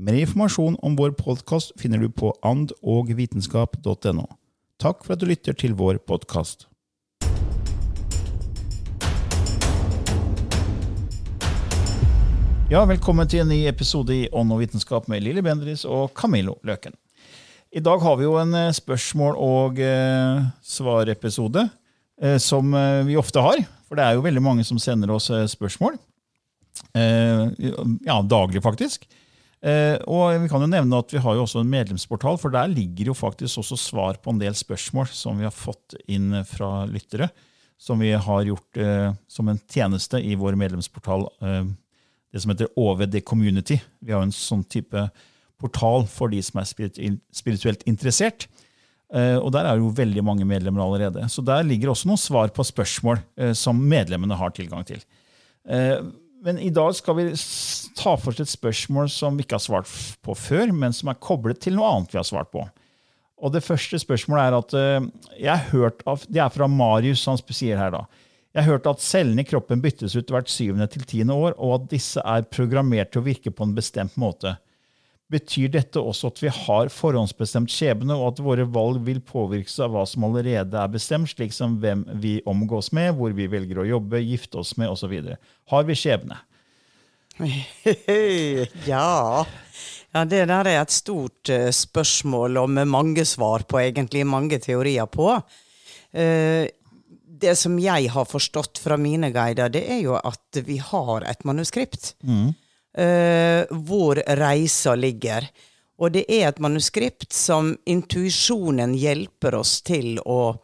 Mer informasjon om vår podkast finner du på andogvitenskap.no. Takk for at du lytter til vår podkast. Ja, velkommen til en ny episode i Ånd og vitenskap med Lilly Bendriss og Camillo Løken. I dag har vi jo en eh, spørsmål- og eh, eh, som vi ofte har. For det er jo veldig mange som sender oss spørsmål. Ja, daglig, faktisk. Eh, og vi kan jo nevne at vi har jo også en medlemsportal, for der ligger jo faktisk også svar på en del spørsmål som vi har fått inn fra lyttere. Som vi har gjort eh, som en tjeneste i vår medlemsportal, eh, det som heter OVD Community. Vi har jo en sånn type portal for de som er spirituelt interessert. Og der er jo veldig mange medlemmer allerede. Så der ligger også noen svar på spørsmål som medlemmene har tilgang til. Men i dag skal vi ta for oss et spørsmål som vi ikke har svart på før, men som er koblet til noe annet vi har svart på. Og Det første spørsmålet er at eh, jeg har hørt av, det er fra Marius, han sier her da. Jeg har hørt at cellene i kroppen byttes ut hvert syvende til tiende år, og at disse er programmert til å virke på en bestemt måte. Betyr dette også at vi har forhåndsbestemt skjebne, og at våre valg vil påvirkes av hva som allerede er bestemt, slik som hvem vi omgås med, hvor vi velger å jobbe, gifte oss med osv.? Har vi skjebne? ja. ja, det der er et stort eh, spørsmål, og med mange svar på, egentlig mange teorier på. Eh, det som jeg har forstått fra mine guider, det er jo at vi har et manuskript. eh, hvor reisa ligger. Og det er et manuskript som intuisjonen hjelper oss til å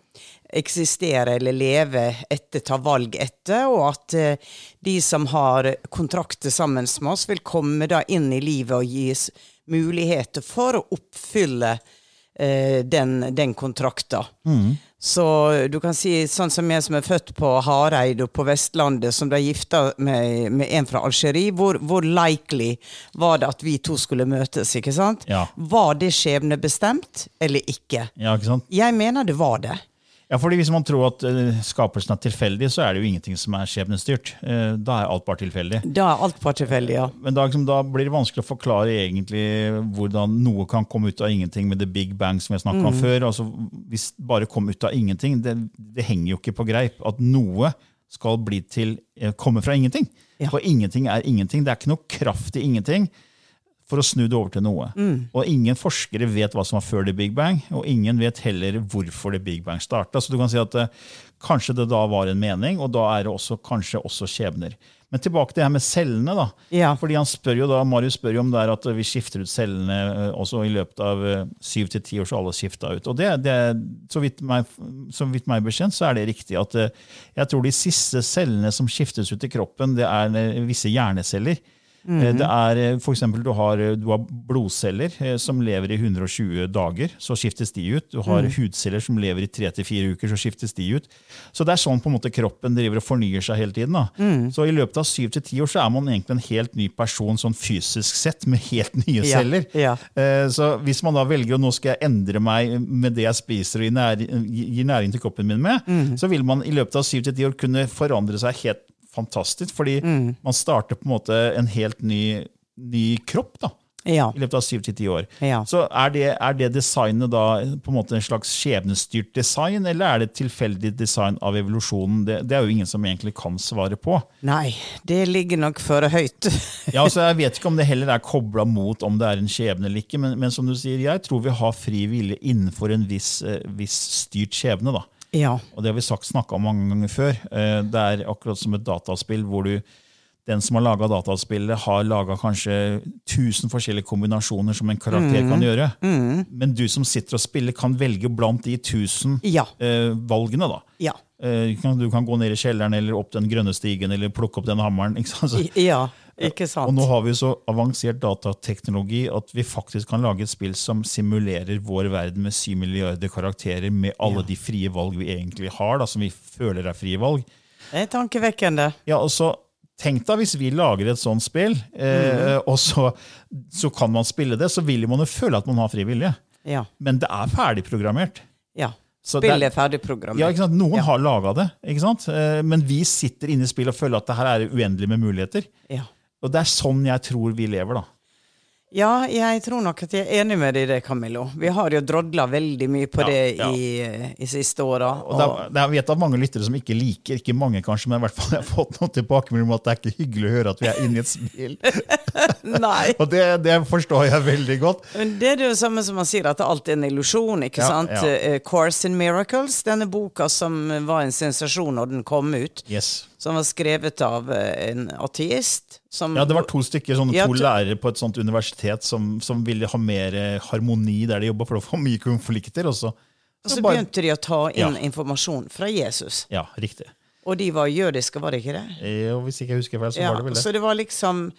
eksistere eller leve etter, ta valg etter, og at eh, de som har kontrakter sammen med oss, vil komme da inn i livet og gis muligheter for å oppfylle eh, den, den kontrakta. Så du kan si sånn som jeg som er født på Hareid og på Vestlandet, som ble gifta med, med en fra Algerie, hvor, hvor likely var det at vi to skulle møtes, ikke sant? Ja. Var det skjebnebestemt eller ikke? Ja, ikke sant? Jeg mener det var det. Ja, fordi Hvis man tror at eh, skapelsen er tilfeldig, så er det jo ingenting som er skjebnestyrt. Eh, da er alt bare tilfeldig. Da er alt bare tilfeldig, ja. Men da, liksom, da blir det vanskelig å forklare egentlig hvordan noe kan komme ut av ingenting med the big bang, som jeg snakket om før. Altså, hvis det bare kom ut av ingenting, det, det henger jo ikke på greip. At noe skal bli til, eh, komme fra ingenting. Ja. For ingenting er ingenting. Det er ikke noe kraft i ingenting for å snu det over til noe. Og ingen forskere vet hva som var før the big bang, og ingen vet heller hvorfor the big bang starta. Så du kan si at eh, kanskje det da var en mening, og da er det også, kanskje også skjebner. Men tilbake til det her med cellene. da. Ja. Fordi han spør jo da, Marius spør jo om det er at vi skifter ut cellene eh, også i løpet av eh, syv til ti år, så alle skifta ut. Og det, det, så, vidt meg, så vidt meg bekjent så er det riktig at eh, jeg tror de siste cellene som skiftes ut i kroppen, det er visse hjerneceller. Eh, Det er eh, for eksempel, du har, eh, du har blodceller som lever i 120 dager, så skiftes de ut. Du har hudceller som lever i 3-4 uker, så skiftes de ut. Så det er sånn på en måte kroppen driver og fornyer seg hele tiden. Da. Så i løpet av 7-10 år så er man egentlig en helt ny person sånn fysisk sett, med helt nye Ja, celler. ja. Så hvis man da velger å nå skal jeg endre meg med det jeg spiser og gir næring, gir næring til kroppen min med, Mm. så vil man i løpet av 7-10 år kunne forandre seg helt fantastisk, fordi Mm. man starter på en måte en helt ny, ny kropp da, Ja. i løpet av 7-10 år. Ja. Så er det, er det designet da på en måte en slags skjebnestyrt design, eller er det tilfeldig design av evolusjonen? Det, det er jo ingen som egentlig kan svare på. Nei, det ligger nok for høyt. Ja, altså Jeg vet ikke om det heller er kobla mot om det er en skjebne eller ikke, men, men som du sier, jeg tror vi har fri vilje innenfor en viss, eh, viss styrt skjebne. da. Ja. Og det har vi sagt snakka om mange ganger før. Eh, Det er akkurat som et dataspill hvor du den som har laga dataspillet, har laga kanskje 1000 forskjellige kombinasjoner som en karakter Mm. kan gjøre. Men du som sitter og spiller, kan velge blant de 1000 Ja. eh, valgene. da. Ja. Eh, du kan- Du kan gå ned i kjelleren eller opp den grønne stigen eller plukke opp den hammeren. ikke? Så- Ja, ikke sant? og nå har vi så avansert datateknologi at vi faktisk kan lage et spill som simulerer vår verden med 7 milliarder karakterer, med alle de frie valg vi egentlig har, da, som vi føler er frie valg. Det er tankevekkende. Ja, og så Tenk deg hvis vi lager et sånt spill, eh, og så, så kan man spille det, så vil man jo føle at man har fri vilje. Ja. Men det er ferdigprogrammert. ja. Så det Spillet er ferdigprogrammert. Ja, ikke sant? Noen Ja. har laga det, ikke sant? Eh, men vi sitter inne i spillet og føler at det her er uendelig med muligheter. Ja. Og det er sånn jeg tror vi lever, da. Ja, jeg tror nok at jeg er enig med deg i det, Camillo. Vi har jo drodla veldig mye på Ja, det ja. I, i siste åra. Og det jeg vet at mange lyttere som ikke liker, ikke mange kanskje, men i hvert fall jeg har fått noen tilbakemeldinger om at det er ikke hyggelig å høre at vi er inne i et spill. Nei. Og det, det forstår jeg veldig godt. Men det er det samme som man sier, at alt er en illusjon. ikke Ja, sant? ja. Uh, Course in Miracles, denne boka som var en sensasjon når den kom ut. Yes. Som var skrevet av eh, en ateist. Som, Ja, Det var to stykker, sånne Ja, to lærere på et sånt universitet som, som ville ha mer eh, harmoni der de jobba, for det var mye konflikter. Og så, Og så bare- begynte de å ta inn Ja. informasjon fra Jesus. Ja, riktig. Og de var jødiske, var det ikke det? Jo, hvis ikke jeg husker feil, så Ja, var det vel det. så det var liksom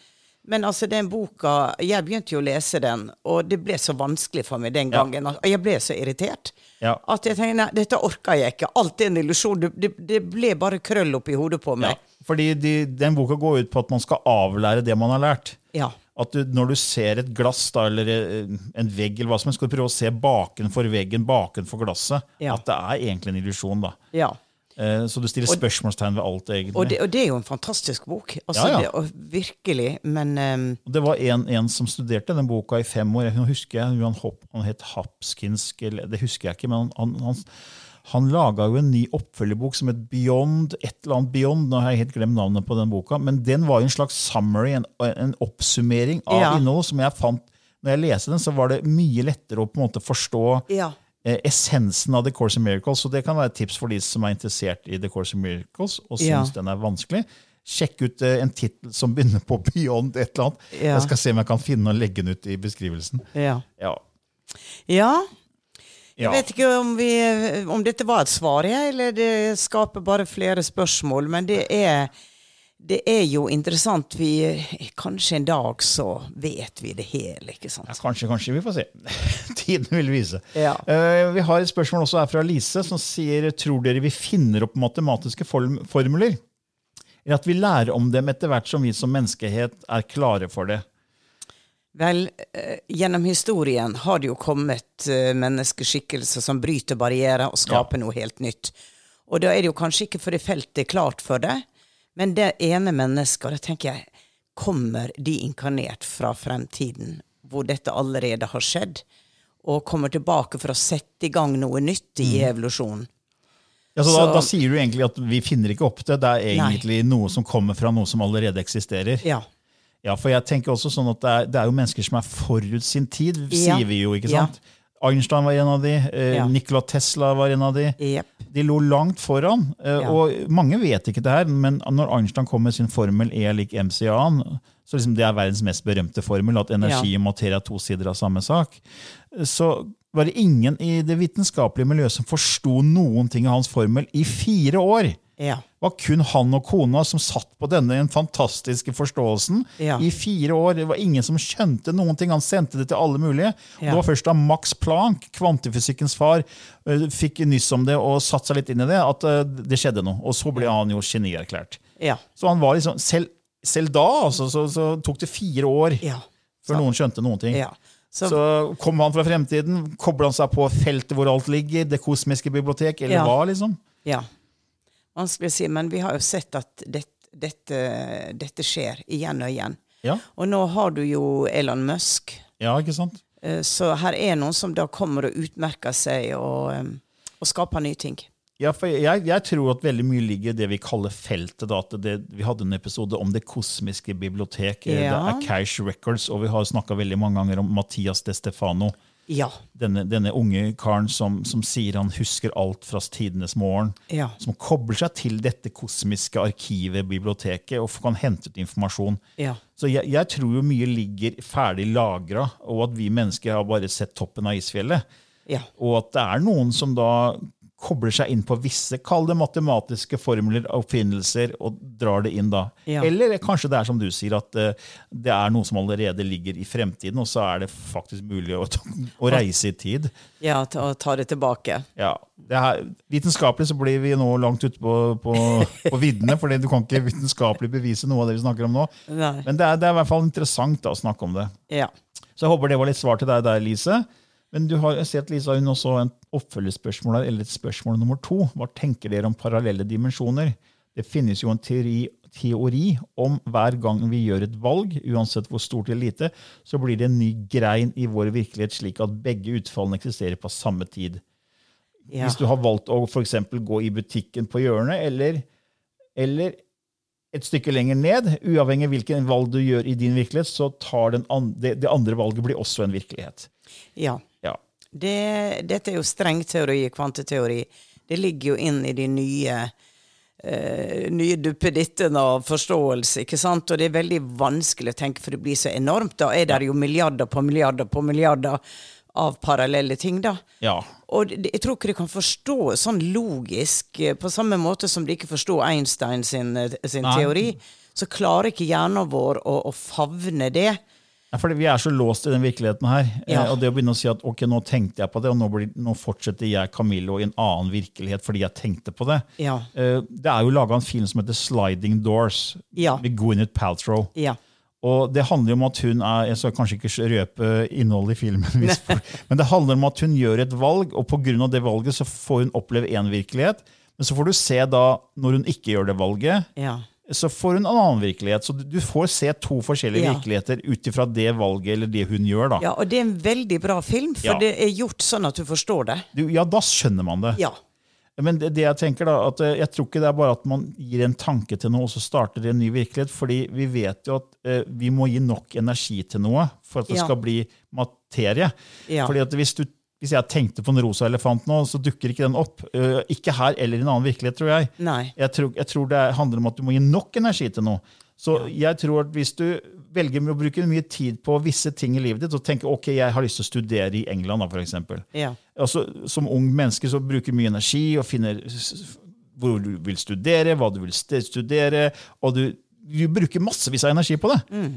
Men altså, den boka Jeg begynte jo å lese den, og det ble så vanskelig for meg den gangen. Og jeg ble så irritert. Ja. At jeg tenkte nei, dette orka jeg ikke. Alt er en illusjon. Det, det, ble bare krøll oppi hodet på Ja, meg. fordi de, den boka går ut på at man skal avlære det man har lært. Ja. At du, Når du ser et glass da, eller eh, en vegg, eller hva som helst, skal du prøve å se bakenfor veggen, bakenfor glasset. Ja. At det er egentlig en illusjon. da. ja. Eh, Så du stiller spørsmålstegn ved alt, egentlig. Og, det, og det er jo en fantastisk bok. Altså, Ja, ja. Det, virkelig. Men um... Det var en, en som studerte den boka i fem år. Nå husker Han, Hop, han het Hapskinsk, det husker jeg ikke, men han, han, han laga jo en ny oppfølgerbok som het Beyond, et eller annet Beyond. Nå har jeg helt glemt navnet på den boka, men den var jo en slags summary, en, en oppsummering av Ja. innholdet som jeg fant når jeg leste den, så var det mye lettere å på en måte forstå ja. Eh, essensen av The Course of Miracles. Så det kan være et tips for de som er interessert i The Course of Miracles og syns Ja. den er vanskelig. Sjekk ut eh, en tittel som begynner på Beyond et eller annet. Ja. Jeg skal se om jeg kan finne og legge den ut i beskrivelsen. ja. Ja. ja. Jeg vet ikke om, vi, om dette var et svar, eller det skaper bare flere spørsmål. Men det er, det er jo interessant. Vi, kanskje en dag så vet vi det hele, ikke sant? Ja, kanskje, kanskje. Vi får se. Tiden vil vise. Ja. Uh, vi har et spørsmål også her fra Lise, som sier tror dere vi finner opp matematiske form formler? Eller at vi lærer om dem etter hvert som vi som menneskehet er klare for det? Vel, eh, gjennom historien har det jo kommet eh, menneskeskikkelser som bryter barrierer og skaper noe helt nytt. Og da er det jo kanskje ikke fordi feltet er klart for det, men det ene mennesket, det tenker jeg, kommer de inkarnert fra fremtiden, hvor dette allerede har skjedd, og kommer tilbake for å sette i gang noe nytt i evolusjonen. Ja, så da, Så- da sier du egentlig at vi finner ikke opp det. Det er Nei. egentlig noe som kommer fra noe som allerede eksisterer. Ja. Ja, for jeg tenker også sånn at det er, det er jo mennesker som er forut sin tid, Ja. sier vi jo. ikke Ja. Einstein var en av de, eh, Ja. Nikola Tesla var en av de. Yep. De lå langt foran. eh, Ja. Og mange vet ikke det her, men når Einstein kom med sin formel E er lik mca-en, så liksom det er verdens mest berømte formel, at energi og materie er to sider av samme sak, så var det ingen i det vitenskapelige miljøet som forsto noen ting av hans formel i fire år. Ja. Det var kun han og kona som satt på denne fantastiske forståelsen Ja. i fire år. Det var ingen som skjønte noen ting. Han sendte det til alle mulige. Og. Det var først da Max Planck, kvantefysikkens far, fikk nyss om det og satte seg litt inn i det, at det skjedde noe. Og så ble han jo genierklært. Ja. Så han var liksom, selv, selv da altså, så, så tok det fire år Ja. før noen skjønte noen ting. ja. Så, Så kom han fra fremtiden, kobla han seg på feltet hvor alt ligger, det kosmiske bibliotek, eller Ja. hva, liksom? ja. Vanskelig å si, men vi har jo sett at det, dette, dette skjer igjen og igjen. Ja, Og nå har du jo Elon Musk. ja ikke sant? eh, Så her er noen som da kommer og utmerker seg og, eh, og skaper nye ting. Ja, for jeg, jeg tror at veldig mye ligger i det vi kaller feltet. Da, det, vi hadde en episode om det kosmiske bibliotek, eh, Ja. det er Cash Records, og vi har snakka mange ganger om Mathias de Stefano. Ja. Denne, denne unge karen som, som sier han husker alt fra tidenes morgen. Ja. Som kobler seg til dette kosmiske arkivet, biblioteket, og kan hente ut informasjon. Ja. Så jeg, jeg tror jo mye ligger ferdig lagra, og at vi mennesker har bare sett toppen av isfjellet. Ja. Og at det er noen som da kobler seg inn på visse, kall det matematiske formler, oppfinnelser, og drar det inn da. Ja. Eller kanskje det er som du sier, at eh, det er noe som allerede ligger i fremtiden, og så er det faktisk mulig å, å reise i tid. ja ta, ta det tilbake. Ja, det er, Vitenskapelig så blir vi nå langt ute på, på, på viddene, for du kan ikke vitenskapelig bevise noe av det vi snakker om nå. Nei. Men det er, det er i hvert fall interessant da, å snakke om det. Ja. Så jeg håper det var litt svar til deg der, Lise. Men du har at Lisa hun også en oppfølgespørsmål her, eller et spørsmål nummer to. Hva tenker dere om parallelle dimensjoner? Det finnes jo en teori, teori om hver gang vi gjør et valg, uansett hvor stort eller lite, så blir det en ny grein i vår virkelighet, slik at begge utfallene eksisterer på samme tid. Ja. Hvis du har valgt å eksempel gå i butikken på hjørnet, eller, eller et stykke lenger ned, uavhengig av hvilken valg du gjør i din virkelighet, så tar den an, det, det andre valget blir også en virkelighet. ja. Det, dette er jo streng teori, kvanteteori. Det ligger jo inn i de nye eh, nye duppedittene av forståelse, ikke sant? Og det er veldig vanskelig å tenke, for det blir så enormt. Da er det jo milliarder på milliarder på milliarder av parallelle ting, da. Ja. Og det, jeg tror ikke de kan forstå sånn logisk, eh, på samme måte som de ikke forstår Einstein sin, eh, sin teori. Så klarer ikke hjernen vår å, å favne det. Ja, fordi Vi er så låst i den virkeligheten her. Ja. Eh, og det å begynne å si at ok, nå tenkte jeg på det, og nå, blir, nå fortsetter jeg Camillo i en annen virkelighet fordi jeg tenkte på det. Ja. Eh, det er jo laga en film som heter Sliding Doors Ja. med Gwyneth Paltrow. Ja. Og det handler jo om at hun er Jeg skal kanskje ikke røpe innholdet i filmen, men det handler om at hun gjør et valg, og pga. det valget så får hun oppleve én virkelighet. Men så får du se da, når hun ikke gjør det valget, Ja. Så får hun en annen virkelighet. Så du- får se to forskjellige Ja. virkeligheter ut ifra det valget eller det hun gjør. da. ja, og det er en veldig bra film, for Ja. det er gjort sånn at du forstår det. Du, ja, da skjønner man det. Ja. Men det, det jeg tenker da, at eh, jeg tror ikke det er bare at man gir en tanke til noe, og så starter det en ny virkelighet. fordi vi vet jo at eh, vi må gi nok energi til noe for at det Ja. skal bli materie. Ja. Fordi at hvis, du, hvis jeg tenkte på en rosa elefant nå, så dukker ikke den opp. Uh, ikke her eller i en annen virkelighet, tror jeg. Jeg tror, jeg tror det handler om at du må gi nok energi til noe. Så jeg tror at hvis du velger med å bruke mye tid på visse ting i livet ditt, og tenker ok, jeg har lyst til å studere i England, da, for eksempel. Ja. Altså, som ung menneske så bruker du mye energi og finner hvor du vil studere, hva du vil studere, og du, du bruker massevis av energi på det. Mm.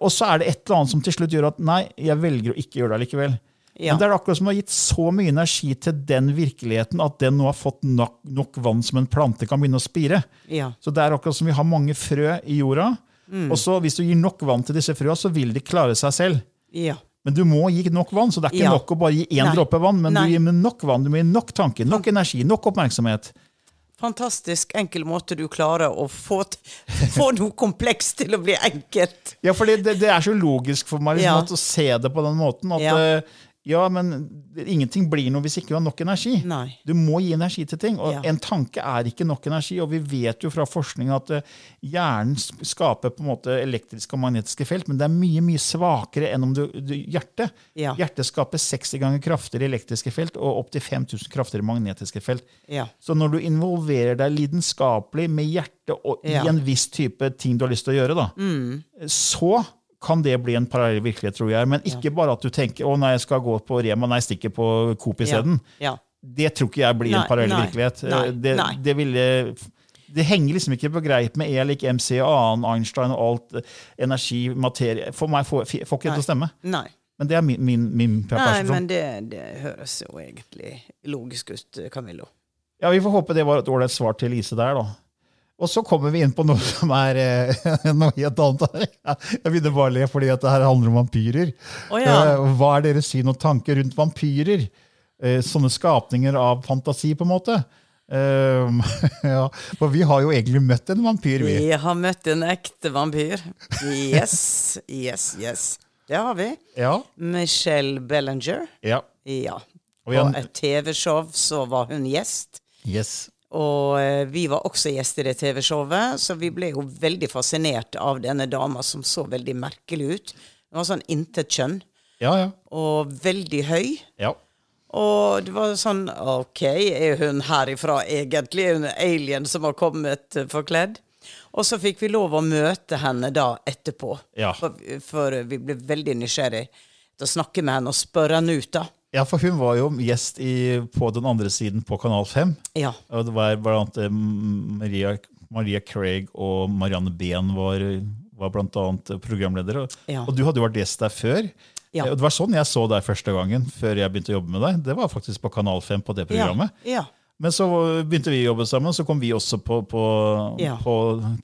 Og så er det et eller annet som til slutt gjør at nei, jeg velger å ikke gjøre det likevel. Ja. Men det er akkurat som du har gitt så mye energi til den virkeligheten at den nå har fått nok, nok vann som en plante kan begynne å spire. Ja. Så det er akkurat som vi har mange frø i jorda. Mm. Og så hvis du gir nok vann til disse frøa, så vil de klare seg selv. ja. Men du må gi nok vann, så det er ikke nok å bare gi én dråpe vann. Men Nei. du gir med nok vann, du må gi nok tanke, nok energi, nok oppmerksomhet. Fantastisk enkel måte du klarer å få, få noe komplekst til å bli enkelt. Ja, for det, det, er så logisk for meg liksom, Ja. å se det på den måten. At Ja. ja, ja men ingenting blir noe hvis ikke du har nok energi. Nei. Du må gi energi til ting. Og Ja. en tanke er ikke nok energi. Og vi vet jo fra forskning at eh, hjernen skaper på en måte elektriske og magnetiske felt, men det er mye mye svakere enn om du, du hjertet. Ja. Hjertet skaper 60 ganger kraftigere elektriske felt og opptil 5000 kraftigere magnetiske felt. Ja. Så når du involverer deg lidenskapelig med hjertet og i en viss type ting du har lyst til å gjøre, da, så kan det bli en parallell virkelighet, tror jeg. Men ikke bare at du tenker å nei, jeg skal gå på Rema, nei, jeg stikker på Coop isteden. Ja. Det tror ikke jeg blir Nei, en parallell nei, virkelighet. nei, det, nei. det ville Det henger liksom ikke på greip med E lik MC og annen Einstein og alt. eh, Energi, materie. For meg får, får ikke det til å stemme. Nei. Men det er min, min, min Nei, men det, det høres jo egentlig logisk ut, Camillo. Ja, Vi får håpe det var et ålreit svar til Lise der, da. Og så kommer vi inn på noe som er eh, noe helt annet. her. Jeg begynner bare å le fordi at det her handler om vampyrer. Oh, ja. Eh, Hva er deres syn og tanker rundt vampyrer? Eh, Sånne skapninger av fantasi, på en måte. Um, ja, For vi har jo egentlig møtt en vampyr, vi. Vi har møtt en ekte vampyr. Yes, yes, yes. Det har vi. Ja, Michelle Bellinger. ja. Ja. På et TV-show så var hun gjest. Yes. Og eh, vi var også gjest i det TV-showet, så vi ble jo veldig fascinert av denne dama som så veldig merkelig ut. Hun var sånn intet kjønn, Ja, ja. og veldig høy. ja. Og det var sånn OK, er hun herifra egentlig? Er hun en alien som har kommet eh, forkledd? Og så fikk vi lov å møte henne da etterpå. Ja. For, for vi ble veldig nysgjerrig til å snakke med henne og spørre henne ut, da. Ja, for hun var jo gjest i, på den andre siden på Kanal 5. Ja. Og det var blant annet eh, Maria, Maria Craig og Marianne Behn var, var blant annet programledere. Og, Ja. og du hadde jo vært gjest der før. Ja. Eh, Og det var sånn jeg så deg første gangen, før jeg begynte å jobbe med deg. Det var faktisk på Kanal 5 på det programmet. Ja. ja. Men så begynte vi å jobbe sammen, så kom vi også på, på, Ja. på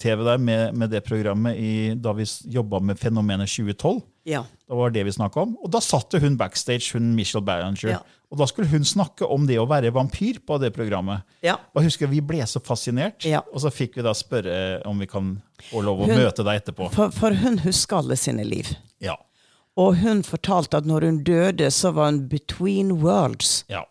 TV der med, med det programmet i, da vi jobba med Fenomenet 2012. ja. Det var det vi om. Og da satt hun backstage, hun Michelle Ballinger. Ja. Og da skulle hun snakke om det å være vampyr på det programmet. Ja. Og jeg husker Vi ble så fascinert, Ja. og så fikk vi da spørre om vi kan få lov å Hun- møte deg etterpå. For, for hun husker alle sine liv. Ja. Og hun fortalte at når hun døde, så var hun between worlds. ja.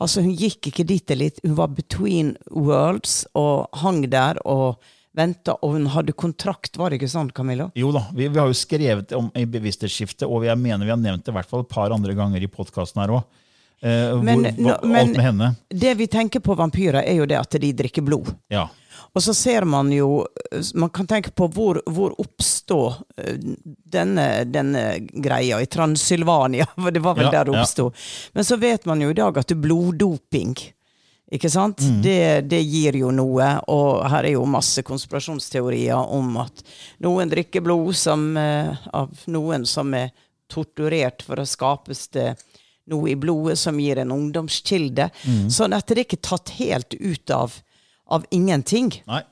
Altså Hun gikk ikke dit eller litt. hun var between worlds og hang der og venta. Og hun hadde kontrakt, var det ikke sant, Camillo? Jo da, vi, vi har jo skrevet om i bevissthetsskiftet, og jeg mener vi har nevnt det i hvert fall et par andre ganger i podkasten her òg. Eh, Men, hvor, hva- men- alt med henne. Det vi tenker på vampyrer, er jo det at de drikker blod. Ja. Og så ser man jo Man kan tenke på hvor, hvor oppstå eh, denne, denne greia i Transylvania. For det var vel Ja, der det ja. Men så vet man jo i dag at bloddoping ikke sant? Det, det gir jo noe, og her er jo masse konspirasjonsteorier om at noen drikker blod som, eh, av noen som er torturert for å skapes det noe i blodet som gir en ungdomskilde. Sånn at det er ikke tatt helt ut av, av ingenting. Nei.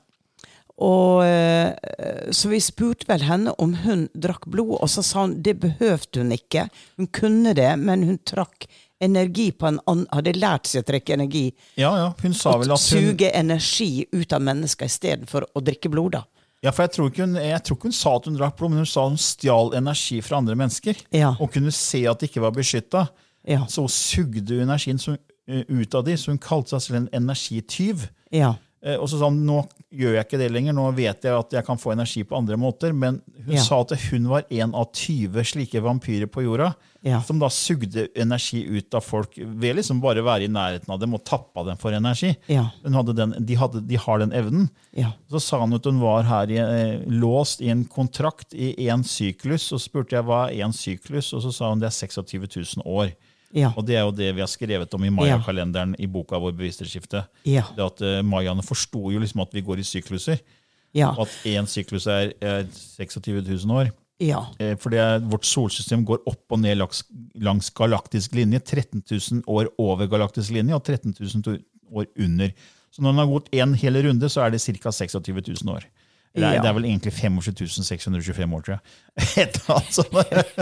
Og, eh, så vi spurte vel henne om hun drakk blod, og så sa hun det behøvde hun ikke. Hun kunne det, men hun trakk energi på en annen Hadde lært seg å trekke energi. Ja, ja. Hun sa vel at hun suge energi ut av mennesker istedenfor å drikke blod, da. Ja, for jeg tror, hun, jeg tror ikke hun sa at hun drakk blod, men hun sa hun stjal energi fra andre mennesker. Ja. Og kunne se at det ikke var beskytta. Ja. Så hun sugde energien så, eh, ut av de, så hun kalte seg selv en energityv. Ja. Eh, Og så sa hun nå gjør jeg ikke det lenger, nå vet jeg at jeg kan få energi på andre måter. Men hun Ja. sa at hun var en av 20 slike vampyrer på jorda. Ja. Som da sugde energi ut av folk ved liksom bare å være i nærheten av dem og tappa dem for energi. Ja. Hun hadde den, de, hadde, de har den evnen. Så sa han at hun var her i, eh, låst i en kontrakt i én syklus. Så spurte jeg hva er én syklus, og så sa hun det er 26 000 år. Ja. Og det er jo det vi har skrevet om i Maya-kalenderen i boka vår Bevissthetsskifte. Ja. Det at uh, Mayaene forsto jo liksom at vi går i sykluser. Ja. Og at én syklus er, er 26 000 år. ja. Uh, For det er, vårt solsystem går opp og ned langs, langs galaktisk linje. 13 000 år over galaktisk linje og 13 000 år under. Så når den har gått en hel runde, så er det ca. 26 000 år. Det er, Ja. det er vel egentlig 25 625 år, tror jeg. Et eller annet sånt.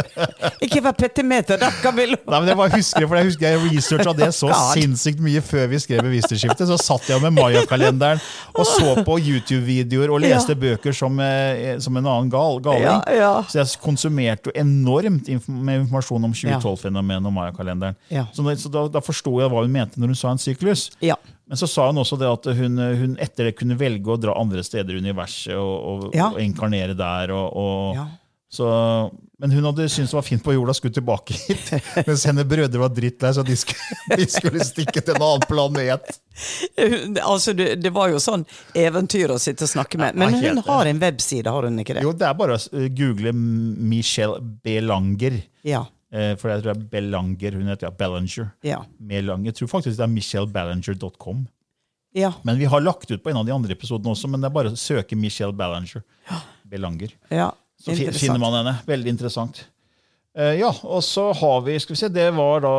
Ikke vær petimeter, da, Camillo! Nei, men Jeg bare husker det, for jeg husker jeg researcha det så God. sinnssykt mye før vi skrev Bevissthetsskiftet. Så satt jeg med Maya-kalenderen og så på YouTube-videoer og leste Ja. bøker som, eh, som en annen gal, galing. Ja. Så jeg konsumerte jo enormt med informasjon om 2012-fenomenet og Maya-kalenderen. Så da, da forsto jeg hva hun mente når hun sa en syklus. Ja. Men så sa hun også det at hun, hun etter det kunne velge å dra andre steder i universet og, og, Ja. og inkarnere der. Og, og, Ja. så, men hun hadde syntes det var fint på jorda, skulle tilbake hit. Mens henne brødre var drittlei, så de skulle, de skulle stikke til en annen planet. Altså, det, det var jo sånn eventyr å sitte og snakke med. Men hun har en webside, har hun ikke det? Jo, det er bare å google Michelle Belanger. Ja. Eh, For jeg tror det er Bellanger Hun heter ja, Ballinger. Ja. Melanger. Jeg tror faktisk det er michelleballinger.com. Ja. Men vi har lagt ut på en av de andre episodene også, men det er bare å søke Michelle Ballanger. Belanger. ja. Så finner man henne. Veldig interessant. Uh, ja, og så har vi skal vi se, Det var da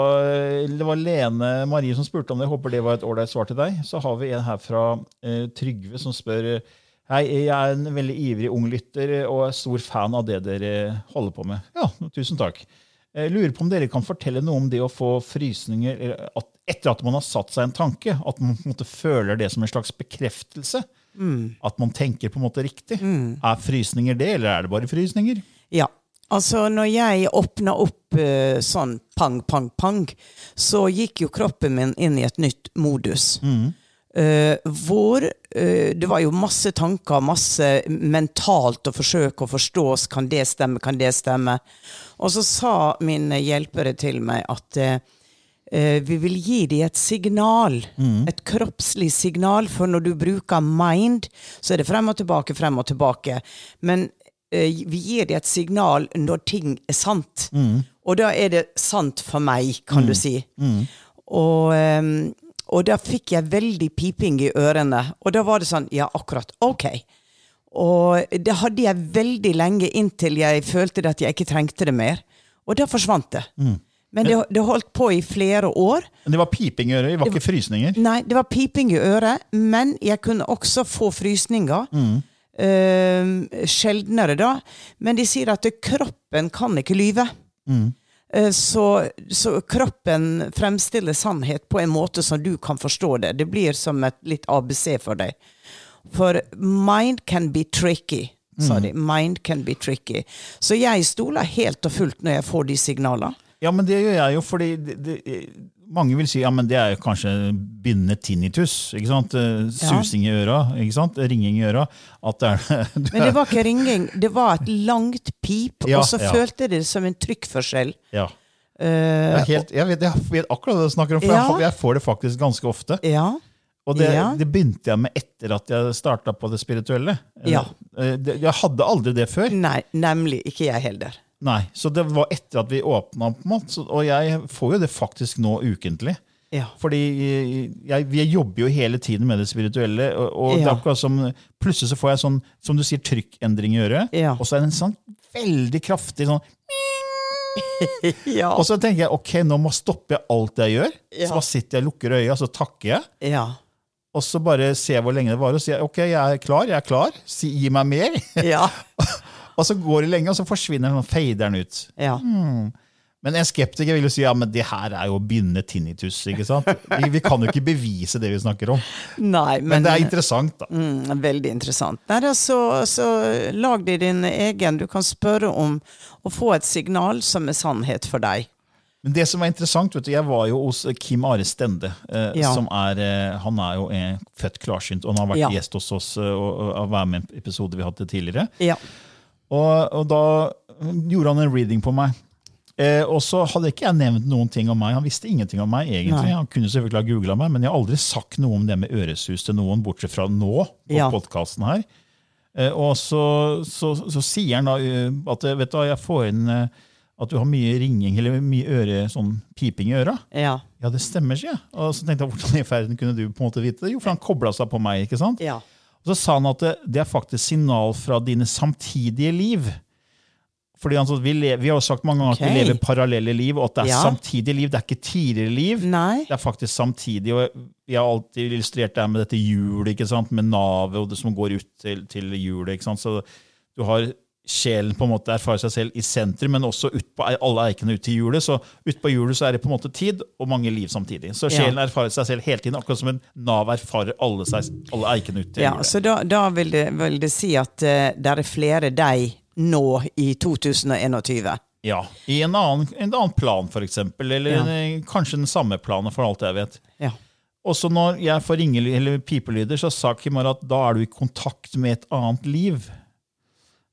det var Lene Marie som spurte om det. Jeg håper det var et ålreit svar til deg. Så har vi en her fra uh, Trygve som spør Hei, jeg er en veldig ivrig ung lytter og er stor fan av det dere holder på med. Ja, tusen takk. Jeg lurer på om dere kan fortelle noe om det å få frysninger at, etter at man har satt seg en tanke. At man på en måte føler det som en slags bekreftelse. At man tenker på en måte riktig. Er frysninger det, eller er det bare frysninger? Ja. Altså, når jeg åpna opp eh, sånn pang, pang, pang, så gikk jo kroppen min inn i et nytt modus. Eh, hvor uh, det var jo masse tanker, masse mentalt å forsøke å forstå kan det stemme, kan det stemme. Og så sa mine hjelpere til meg at eh, eh, vi vil gi dem et signal, et kroppslig signal, for når du bruker mind, så er det frem og tilbake, frem og tilbake. Men eh, vi gir dem et signal når ting er sant. Og da er det sant for meg, kan du si. Og, ehm, og da fikk jeg veldig piping i ørene. Og da var det sånn, ja, akkurat, ok. Og det hadde jeg veldig lenge inntil jeg følte at jeg ikke trengte det mer. Og da forsvant det. Men det, det holdt på i flere år. Men det var piping i øret, det var ikke frysninger. Nei, det var piping i øret, men jeg kunne også få frysninger. Eh, sjeldnere, da. Men de sier at kroppen kan ikke lyve. Eh, Så, så kroppen fremstiller sannhet på en måte som du kan forstå det. Det blir som et litt ABC for deg. For mind can be tricky, sa de. Mind can be tricky. Så jeg stoler helt og fullt når jeg får de signalene. Ja, men det gjør jeg jo, fordi det, det, mange vil si ja, men det er jo kanskje bindende tinnitus. ikke sant? Eh, Susing i øra, ikke sant? ringing i øra. At det er, du Men det var ikke ringing, det var et langt pip, Ja, og så ja. følte jeg det som en trykkforskjell. ja. Eh, Jeg, er helt, jeg, vet, jeg vet akkurat hva du snakker om, for jeg, jeg får det faktisk ganske ofte. ja. Og det, Ja. det begynte jeg med etter at jeg starta på det spirituelle. Eh, Ja. eh, Jeg hadde aldri det før. Nei, nemlig ikke jeg heller. Nei, Så det var etter at vi åpna, på en måte, og jeg får jo det faktisk nå ukentlig. Ja. Fordi jeg, jeg jobber jo hele tiden med det spirituelle, og, og det er Ja. akkurat som plutselig så får jeg sånn, som du sier, trykkendring i øret, Ja. og så er det en sånn veldig kraftig sånn Ja. Og så tenker jeg ok, nå må stoppe alt jeg gjør. Ja. Så bare sitter jeg lukker øya, så takker jeg. ja. Og så bare se hvor lenge det varer, og si ok, jeg er klar, jeg er klar. Si, gi meg mer. Ja. og så går det lenge, og så forsvinner den fader den ut. ja. Men en skeptiker vil jo si ja, men det her er jo å begynne tinnitus. ikke sant? Vi, vi kan jo ikke bevise det vi snakker om. Nei, men, Men det er interessant, da. Mm, veldig interessant. Nei, så, så lag deg din egen. Du kan spørre om å få et signal som er sannhet for deg. Men det som var interessant, vet du, jeg var jo hos Kim Are Stende. Eh, Ja. som er, eh, Han er jo en født klarsynt, og han har vært Ja. gjest hos oss eh, og, og, og vært med i en episode vi hadde tidligere. Ja. Og, og da gjorde han en reading på meg. Eh, og så hadde ikke jeg nevnt noen ting om meg. Han visste ingenting om meg. egentlig. Nei. Han kunne selvfølgelig ha googla meg, men jeg har aldri sagt noe om det med øresus til noen, bortsett fra nå, på Ja. her. Eh, og så, så, så sier han da eh, at eh, vet du, hva, jeg får inn eh, at du har mye ringing eller mye øre, sånn piping i øra. Ja. Ja, det stemmer, sier jeg. Og så tenkte jeg, hvordan i verden kunne du på en måte vite det? Jo, for han kobla seg på meg. ikke sant? ja. Og så sa han at det, det er faktisk signal fra dine samtidige liv. Fordi han vi, lever, vi har jo sagt mange ganger at vi lever parallelle liv, og at det er Ja. samtidige liv. Det er ikke tidligere liv. Nei. Det er faktisk samtidig. og Vi har alltid illustrert det med dette hjulet, ikke sant? med navet og det som går ut til, til hjulet. Så du har sjelen på en måte erfarer seg selv i sentrum, men også ut på alle eikene ut til hjulet. Så ut på hjulet så er det på en måte tid og mange liv samtidig. Så Ja. erfarer seg selv hele tiden, akkurat som en nav erfarer alle, seg, alle eikene ut til Ja, hjulet. så da, da vil, det, vil det si at uh, det er flere deg nå i 2021. Ja, I en annen, en annen plan, eksempel. Eller Ja. en, kanskje den samme planen, for alt jeg vet. Ja. Også når jeg får ringely- eller pipelyder, så sa Kimara at da er du i kontakt med et annet liv.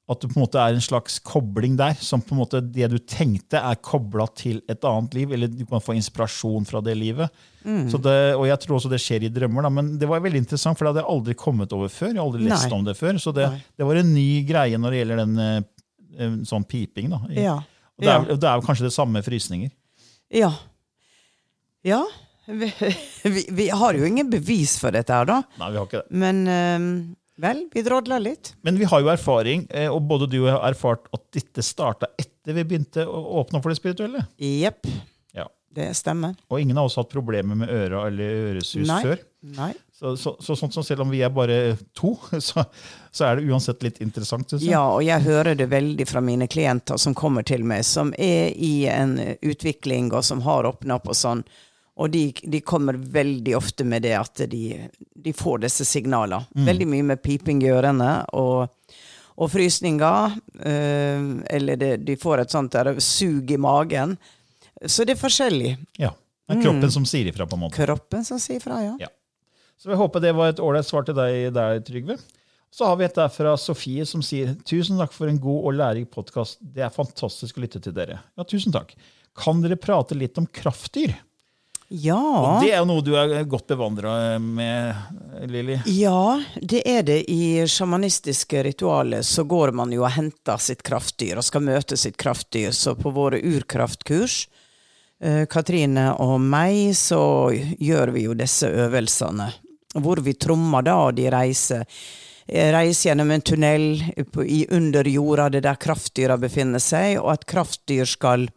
At det på en måte er en slags kobling der. som på en måte Det du tenkte, er kobla til et annet liv. Eller du kan få inspirasjon fra det livet. Så det, og jeg tror også det skjer i drømmer. Da, men det var veldig interessant, for det hadde jeg aldri kommet over før. Jeg har aldri lest Nei. om det før. Så det, det var en ny greie når det gjelder den eh, sånn piping. da. Ja. Og det, er, det er jo kanskje det samme med frysninger. Ja. Ja. Vi, vi, vi har jo ingen bevis for dette her, da. Nei, vi har ikke det. Men eh, vel, vi drodla litt. Men vi har jo erfaring, eh, og både du og jeg har erfart at dette starta etter vi begynte å åpne opp for det spirituelle. Jepp, Ja. det stemmer. Og ingen av oss har hatt problemer med øra eller øresus Nei. før. Nei. Så, så, så sånn som selv om vi er bare to, så, så er det uansett litt interessant. Synes jeg. Ja, og jeg hører det veldig fra mine klienter som kommer til meg, som er i en utvikling, og som har åpna opp og sånn. Og de, de kommer veldig ofte med det at de, de får disse signalene. Veldig mye med piping i ørene og, og frysninger. eh, eller det, de får et sånt der sug i magen. Så det er forskjellig. Ja. Det er kroppen som sier ifra, på en måte. Kroppen som sier ifra, ja. Ja. Så jeg håper det var et ålreit svar til deg der, Trygve. Så har vi et der fra Sofie som sier tusen takk for en god og lærerik podkast. Det er fantastisk å lytte til dere. Ja, tusen takk. Kan dere prate litt om kraftdyr? Ja. Og det er jo noe du er godt bevandra med, Lilly. Ja, det er det. I sjamanistiske ritualer så går man jo og henter sitt kraftdyr og skal møte sitt kraftdyr. Så på våre urkraftkurs, eh, Katrine og meg, så gjør vi jo disse øvelsene. Hvor vi trommer da, og de reiser. eh, Reiser gjennom en tunnel i under jorda, det der kraftdyra befinner seg, og at kraftdyr skal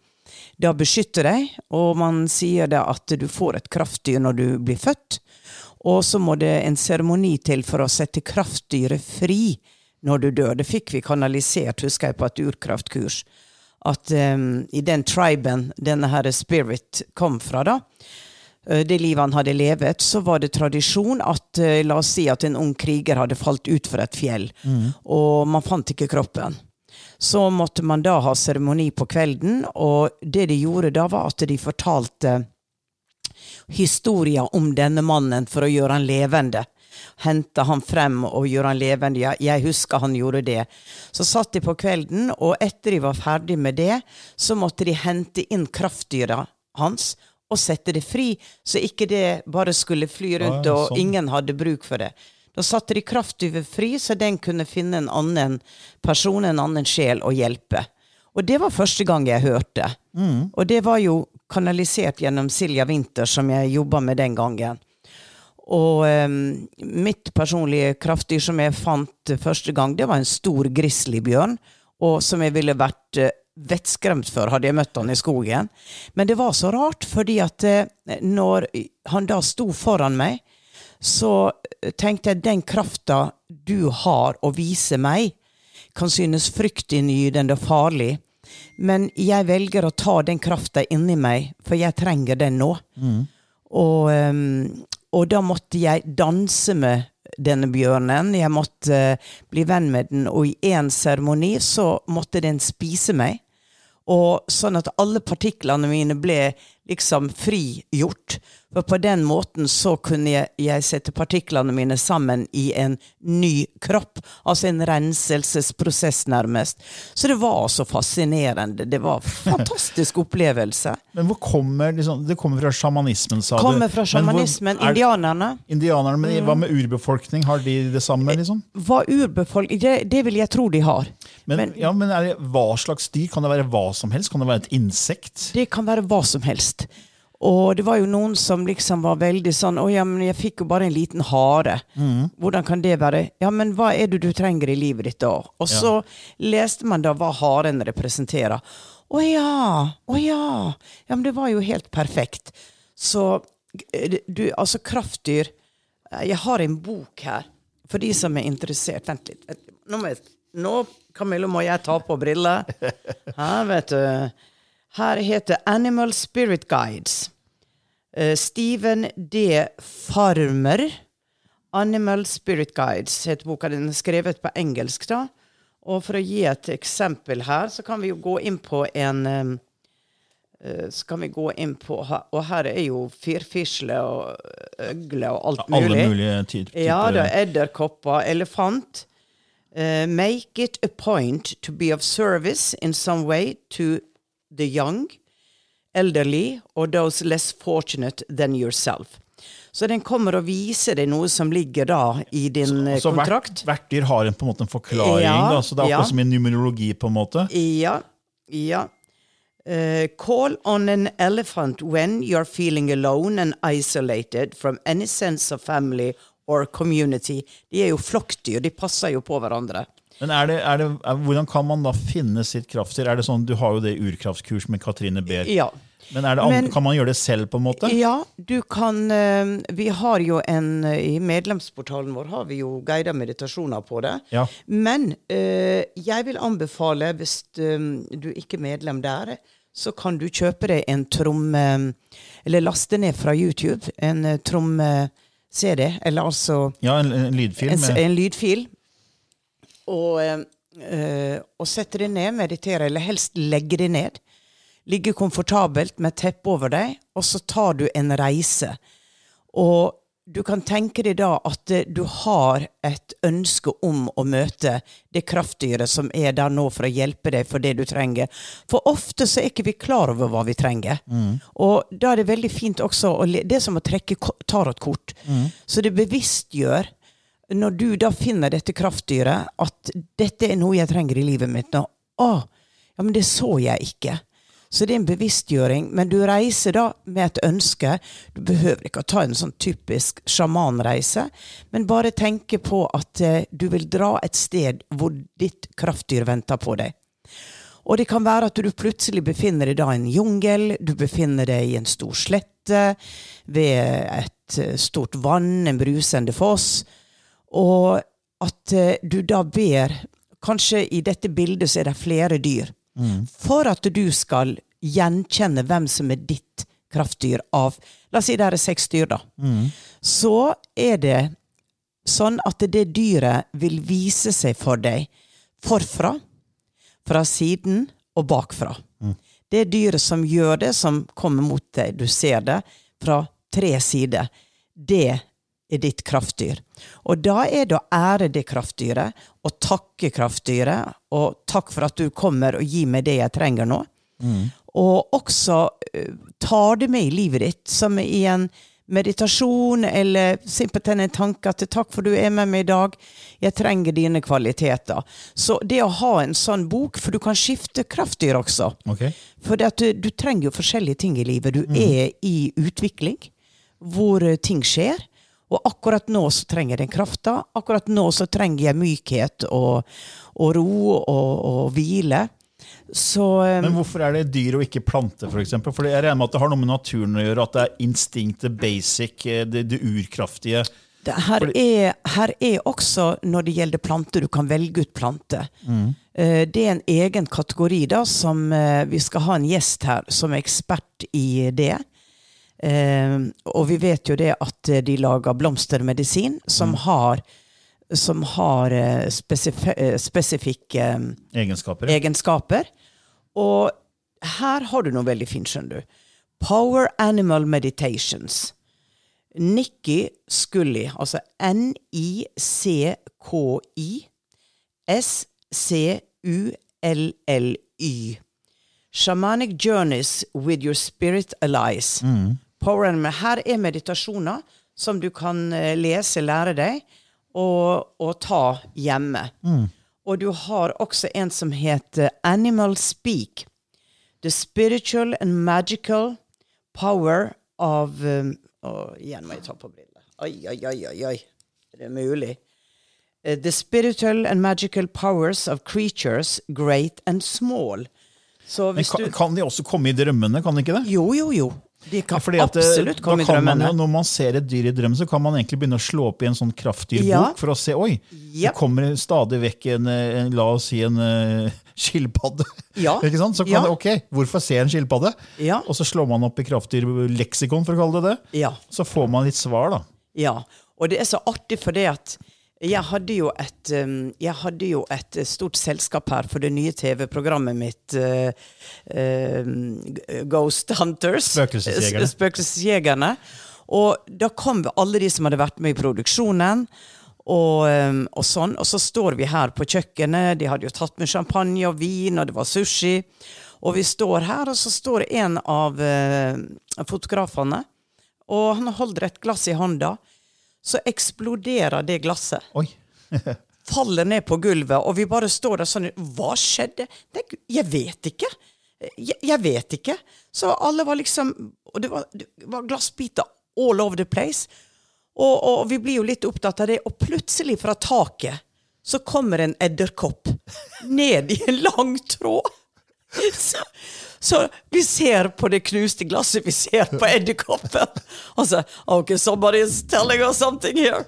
da beskytter deg, og man sier det at du får et kraftdyr når du blir født. Og så må det en seremoni til for å sette kraftdyret fri når du dør. Det fikk vi kanalisert, husker jeg, på et urkraftkurs. At um, i den triben denne her spirit kom fra, da, eh, det livet han hadde levet, så var det tradisjon at eh, la oss si at en ung kriger hadde falt ut fra et fjell, og man fant ikke kroppen. Så måtte man da ha seremoni på kvelden, og det de gjorde da, var at de fortalte historier om denne mannen for å gjøre han levende. Hente han frem og gjøre han levende. Ja, jeg husker han gjorde det. Så satt de på kvelden, og etter de var ferdig med det, så måtte de hente inn kraftdyra hans og sette det fri, så ikke det bare skulle fly rundt, og sånn. ingen hadde bruk for det. Da satte de kraftdyret fri, så den kunne finne en annen person, en annen sjel, å hjelpe. Og det var første gang jeg hørte. Og det var jo kanalisert gjennom Silja Winther, som jeg jobba med den gangen. Og um, mitt personlige kraftdyr som jeg fant første gang, det var en stor grizzlybjørn. Og som jeg ville vært uh, vettskremt for, hadde jeg møtt han i skogen. Men det var så rart, fordi at uh, når han da sto foran meg, så tenkte jeg den krafta du har å vise meg, kan synes fryktinngytende og farlig. Men jeg velger å ta den krafta inni meg, for jeg trenger den nå. Og, ehm, og da måtte jeg danse med denne bjørnen. Jeg måtte eh, bli venn med den, og i én seremoni så måtte den spise meg. Og sånn at alle partiklene mine ble liksom frigjort. For på den måten så kunne jeg, jeg sette partiklene mine sammen i en ny kropp. Altså en renselsesprosess, nærmest. Så det var så fascinerende. Det var en fantastisk opplevelse. Men hvor kommer liksom, Det kommer fra sjamanismen, sa du. Kommer fra sjamanismen. hvor- er- Indianerne. Indianerne, men hva med urbefolkning? Har de det samme? liksom? Hva urbefolkning det, det vil jeg tro de har. Men, Men- ja, men det, Hva slags dyr? Kan det være hva som helst? Kan det være et insekt? Det kan være hva som helst. Og det var jo noen som liksom var veldig sånn Å ja, men jeg fikk jo bare en liten hare. Hvordan kan det være? Ja, men hva er det du trenger i livet ditt da? Og så leste man da hva haren representerer. Å ja! Å ja! Ja, men det var jo helt perfekt. Så eh, du, altså kraftdyr eh, Jeg har en bok her for de som er interessert. Vent litt. Nå, må jeg, nå Camillo, må jeg ta på briller. Her, vet du. Her heter Animal Spirit Guides. Uh, Steven D. Farmer. Animal Spirit Guides heter boka. Den er skrevet på engelsk, da. Og for å gi et eksempel her, så kan vi jo gå inn på en um, eh, Så kan vi gå inn på Og her er jo firfisle og øgle og alt mulig. Alle mulige ty- typer Ja da, edderkopper, elefant. Uh, make it a point to be of service in some way to the young, elderly, or those less fortunate than yourself. Så den kommer å vise deg noe som ligger da i din så, Så hvert, Så hvert dyr har en, på en måte en forklaring. Ja, da, så Det er akkurat ja. som i numerologi. på en måte. Ja, ja. Uh, call on an elephant when you're feeling alone and isolated from any sense of family or community. De er jo flokkdyr, de passer jo på hverandre. Men er det, er det, er, Hvordan kan man da finne sitt kraftdyr? Er det sånn, Du har jo det urkraftkurs med Katrine Behr. Ja. Men, det, Men- kan man gjøre det selv, på en måte? Ja, du kan eh, Vi har jo en eh, I medlemsportalen vår har vi jo guida meditasjoner på det. Ja. Men eh, jeg vil anbefale, hvis du ikke er medlem der, så kan du kjøpe deg en tromme Eller laste ned fra YouTube en tromme-CD, eller altså Ja, en, en lydfilm. en, en lydfil. Og, eh, og sette deg ned, meditere, eller helst legge deg ned. Ligge komfortabelt med teppe over deg, og så tar du en reise. Og du kan tenke deg da at eh, du har et ønske om å møte det kraftdyret som er der nå for å hjelpe deg for det du trenger. For ofte så er ikke vi klar over hva vi trenger. Og da er det veldig fint også Det er som å trekke tarotkort. Mm. Så det bevisstgjør når du da finner dette kraftdyret, at dette er noe jeg trenger i livet mitt nå. Å, ja, men det så jeg ikke. Så det er en bevisstgjøring, men du reiser da med et ønske. Du behøver ikke å ta en sånn typisk sjamanreise, men bare tenke på at eh, du vil dra et sted hvor ditt kraftdyr venter på deg. Og det kan være at du plutselig befinner deg da i en jungel, du befinner deg i en stor slette, ved et eh, stort vann, en brusende foss, og at eh, du da ber Kanskje i dette bildet så er det flere dyr. For at du skal gjenkjenne hvem som er ditt kraftdyr av La oss si det er seks dyr, da. Så er det sånn at det dyret vil vise seg for deg forfra, fra siden og bakfra. Det dyret som gjør det, som kommer mot deg, du ser det, fra tre sider, det er ditt kraftdyr. Og da er det å ære det kraftdyret, og takke kraftdyret, og takk for at du kommer og gir meg det jeg trenger nå. Og også eh, tar det med i livet ditt, som i en meditasjon, eller simpelthen en tanke at takk for du er med meg i dag, jeg trenger dine kvaliteter. Så det å ha en sånn bok, for du kan skifte kraftdyr også. Okay. For du, du trenger jo forskjellige ting i livet. Du er i utvikling, hvor ting skjer. Og akkurat nå så trenger jeg den krafta. Akkurat nå så trenger jeg mykhet og, og ro og, og hvile. Så eh, Men hvorfor er det dyr og ikke plante, f.eks.? For, for jeg regner med at det har noe med naturen å gjøre, at det er instinktet, basic, eh, det, det urkraftige. det, her, er, her er også, når det gjelder planter, du kan velge ut planter. Mm. Det er en egen kategori da, som eh, vi skal ha en gjest her som er ekspert i det. Eh, og vi vet jo det at eh, de lager blomstermedisin som har, som har eh, spesif spesifikke eh, Egenskaper. egenskaper. Og her har du noe veldig fint, skjønner du. Power Animal Meditations. Nikki Scully, altså N-I-C-K-I S-C-U-L-L-Y. Shamanic Journeys with Your Spirit Allies. Power Animal. Her er meditasjoner som du kan eh, lese, lære deg, og, og ta hjemme. Og du har også en som heter Animal Speak. The spiritual and magical power of um, å, Igjen må jeg ta på brillene. Oi, oi, oi, oi, oi. Er det mulig? Eh, the spiritual and magical powers of creatures, great and small. Så Men kan, du kan de også komme i drømmene? kan de ikke det? Jo, jo, jo. De kan ja, at, eh, absolutt komme i man drømmene. jo, Når man ser et dyr i drømmen, så kan man egentlig begynne å slå opp i en sånn kraftdyrbok Ja. for å se oi, yep. det kommer stadig vekk en, eh, en la oss si en uh, skilpadde. Ja. ikke sant? Så kan det, ok, Hvorfor se en skilpadde? Ja. Og så slår man opp i kraftdyrleksikon, for å kalle det det. Ja. Så får man litt svar, da. Ja, og det er så artig for det at jeg hadde et, um, jeg hadde jo et eh, stort selskap her for det nye TV-programmet mitt, uh, uh, Ghost Hunters. Spøkelsesjegerne. Spøkelsesjegerne. Og da kom alle de som hadde vært med i produksjonen. Og, um, og sånn, og så står vi her på kjøkkenet, de hadde jo tatt med champagne og vin, og det var sushi. Og vi står her, og så står en av uh, fotografene, og han holder et glass i hånda. Så eksploderer det glasset. Oi. Faller ned på gulvet, og vi bare står der sånn Hva skjedde? Nei, jeg vet ikke. Jeg, jeg vet ikke. Så alle var liksom Og det var, det var glassbiter all over the place. Og, og vi blir jo litt opptatt av det, og plutselig fra taket så kommer en edderkopp ned i en lang tråd. Så, så vi ser på det knuste glasset, vi ser på edderkoppen. Og så OK, somebody's telling us something here.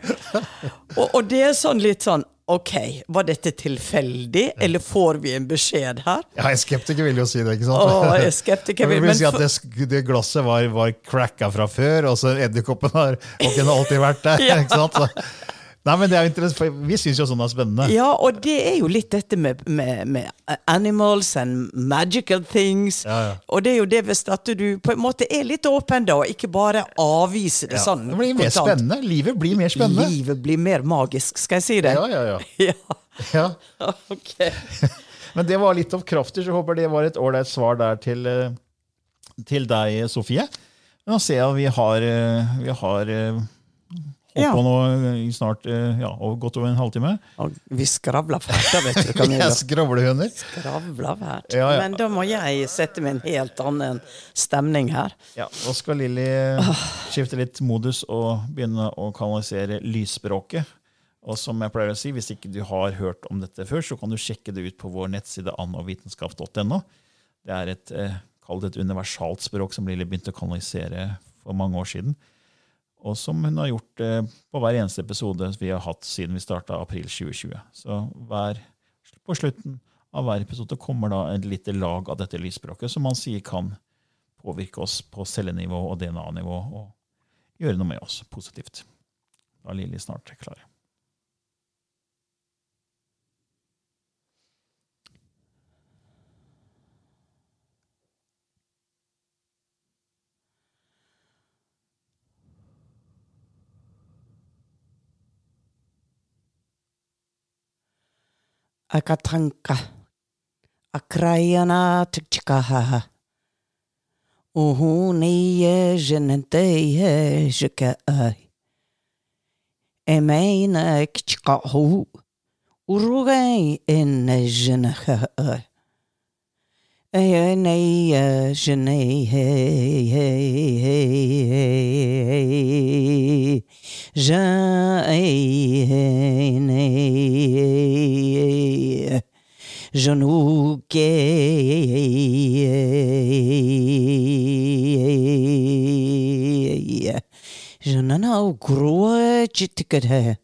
Og, og det er sånn litt sånn OK, var dette tilfeldig, eller får vi en beskjed her? Ja, en skeptiker vil jo si det, ikke sant? Å, jeg er skeptiker, vil men si at det, det glasset var, var cracka fra før, og så edderkoppen har har alltid vært der. Ikke sant? Så, nei, men det er interessant, for Vi syns jo sånn er spennende. Ja, og det er jo litt dette med, med, med animals and magical things. Ja, ja. Og det er jo det hvis at du på en måte er litt åpen da, og ikke bare avviser det Ja, sånn. det blir mer kontant. spennende. Livet blir mer spennende. Livet blir mer magisk, skal jeg si det? Ja, ja, ja. Ja, ja. ok. Men det var litt om krafter, så jeg håper det var et ålreit svar der til, eh, til deg, Sofie. Nå ser jeg at vi har, eh, vi har eh, Ja. på nå i snart eh, ja, og godt over en halvtime. Og vi skravler fælt, da, vet du, Camilla. Jeg skravlehøner. Skravler fælt. Ja, ja. Men da må jeg sette meg en helt annen stemning her. Ja, Nå skal Lilly skifte litt modus og begynne å kanalisere lysspråket. Og som jeg pleier å si, Hvis ikke du har hørt om dette før, så kan du sjekke det ut på vår nettside annovitenskap.no. Det er et, eh, kall det et universalt språk som Lilly begynte å kanalisere for mange år siden. Og som hun har gjort eh, på hver eneste episode vi har hatt siden vi starta april 2020. Så hver, på slutten av hver episode kommer da et lite lag av dette lysspråket, som man sier kan påvirke oss på cellenivå og DNA-nivå og gjøre noe med oss positivt. Da er Lilly snart klar. akatanka, akrajana tčkaha. Och ei, är genetej sjukaj. Emejna ktskahu. ei en ei Ejenejä Jane Janouke Janana groe chitikere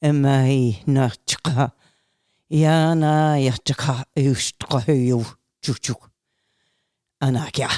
Emai je, Yana yachka ustkahyo chuchuk Anakia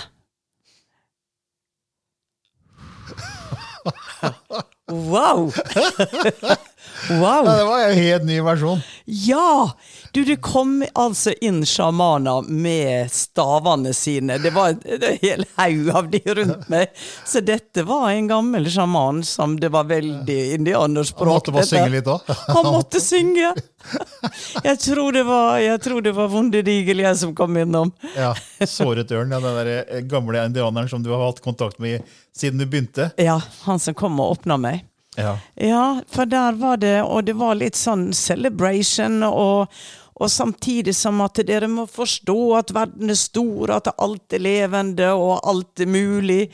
Wow! wow! Ja, det var en helt ny versjon. Ja! Du, det kom altså inn sjamaner med stavene sine. Det var en hel haug av de rundt meg. Så dette var en gammel sjaman som det var veldig indianerspråk. Han måtte bare synge litt òg. Han måtte synge! Jeg tror det var, jeg tror det var Vonde Digel jeg som kom innom. Ja, Såret ørn, ja, den der eh, gamle indianeren som du har hatt kontakt med siden du begynte. Ja, han som kom og åpna meg. Ja. Ja, for der var det, og det var litt sånn celebration, og, og samtidig som at dere må forstå at verden er stor, at alt er levende, og alt er mulig,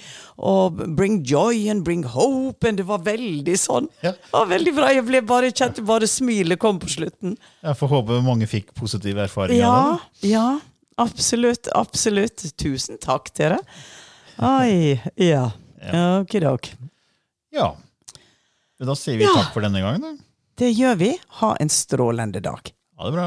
og bring joy and bring hope, and det var veldig sånn. Ja. Var veldig bra, jeg ble bare kjent, bare smilet kom på slutten. Jeg får håpe mange fikk positive erfaringer. Ja, av det. ja, absolutt, absolutt. Tusen takk, dere. Oi, ja. Okidok. ja. Da sier vi takk for denne gangen. Da. Det gjør vi. Ha en strålende dag. Ha det bra.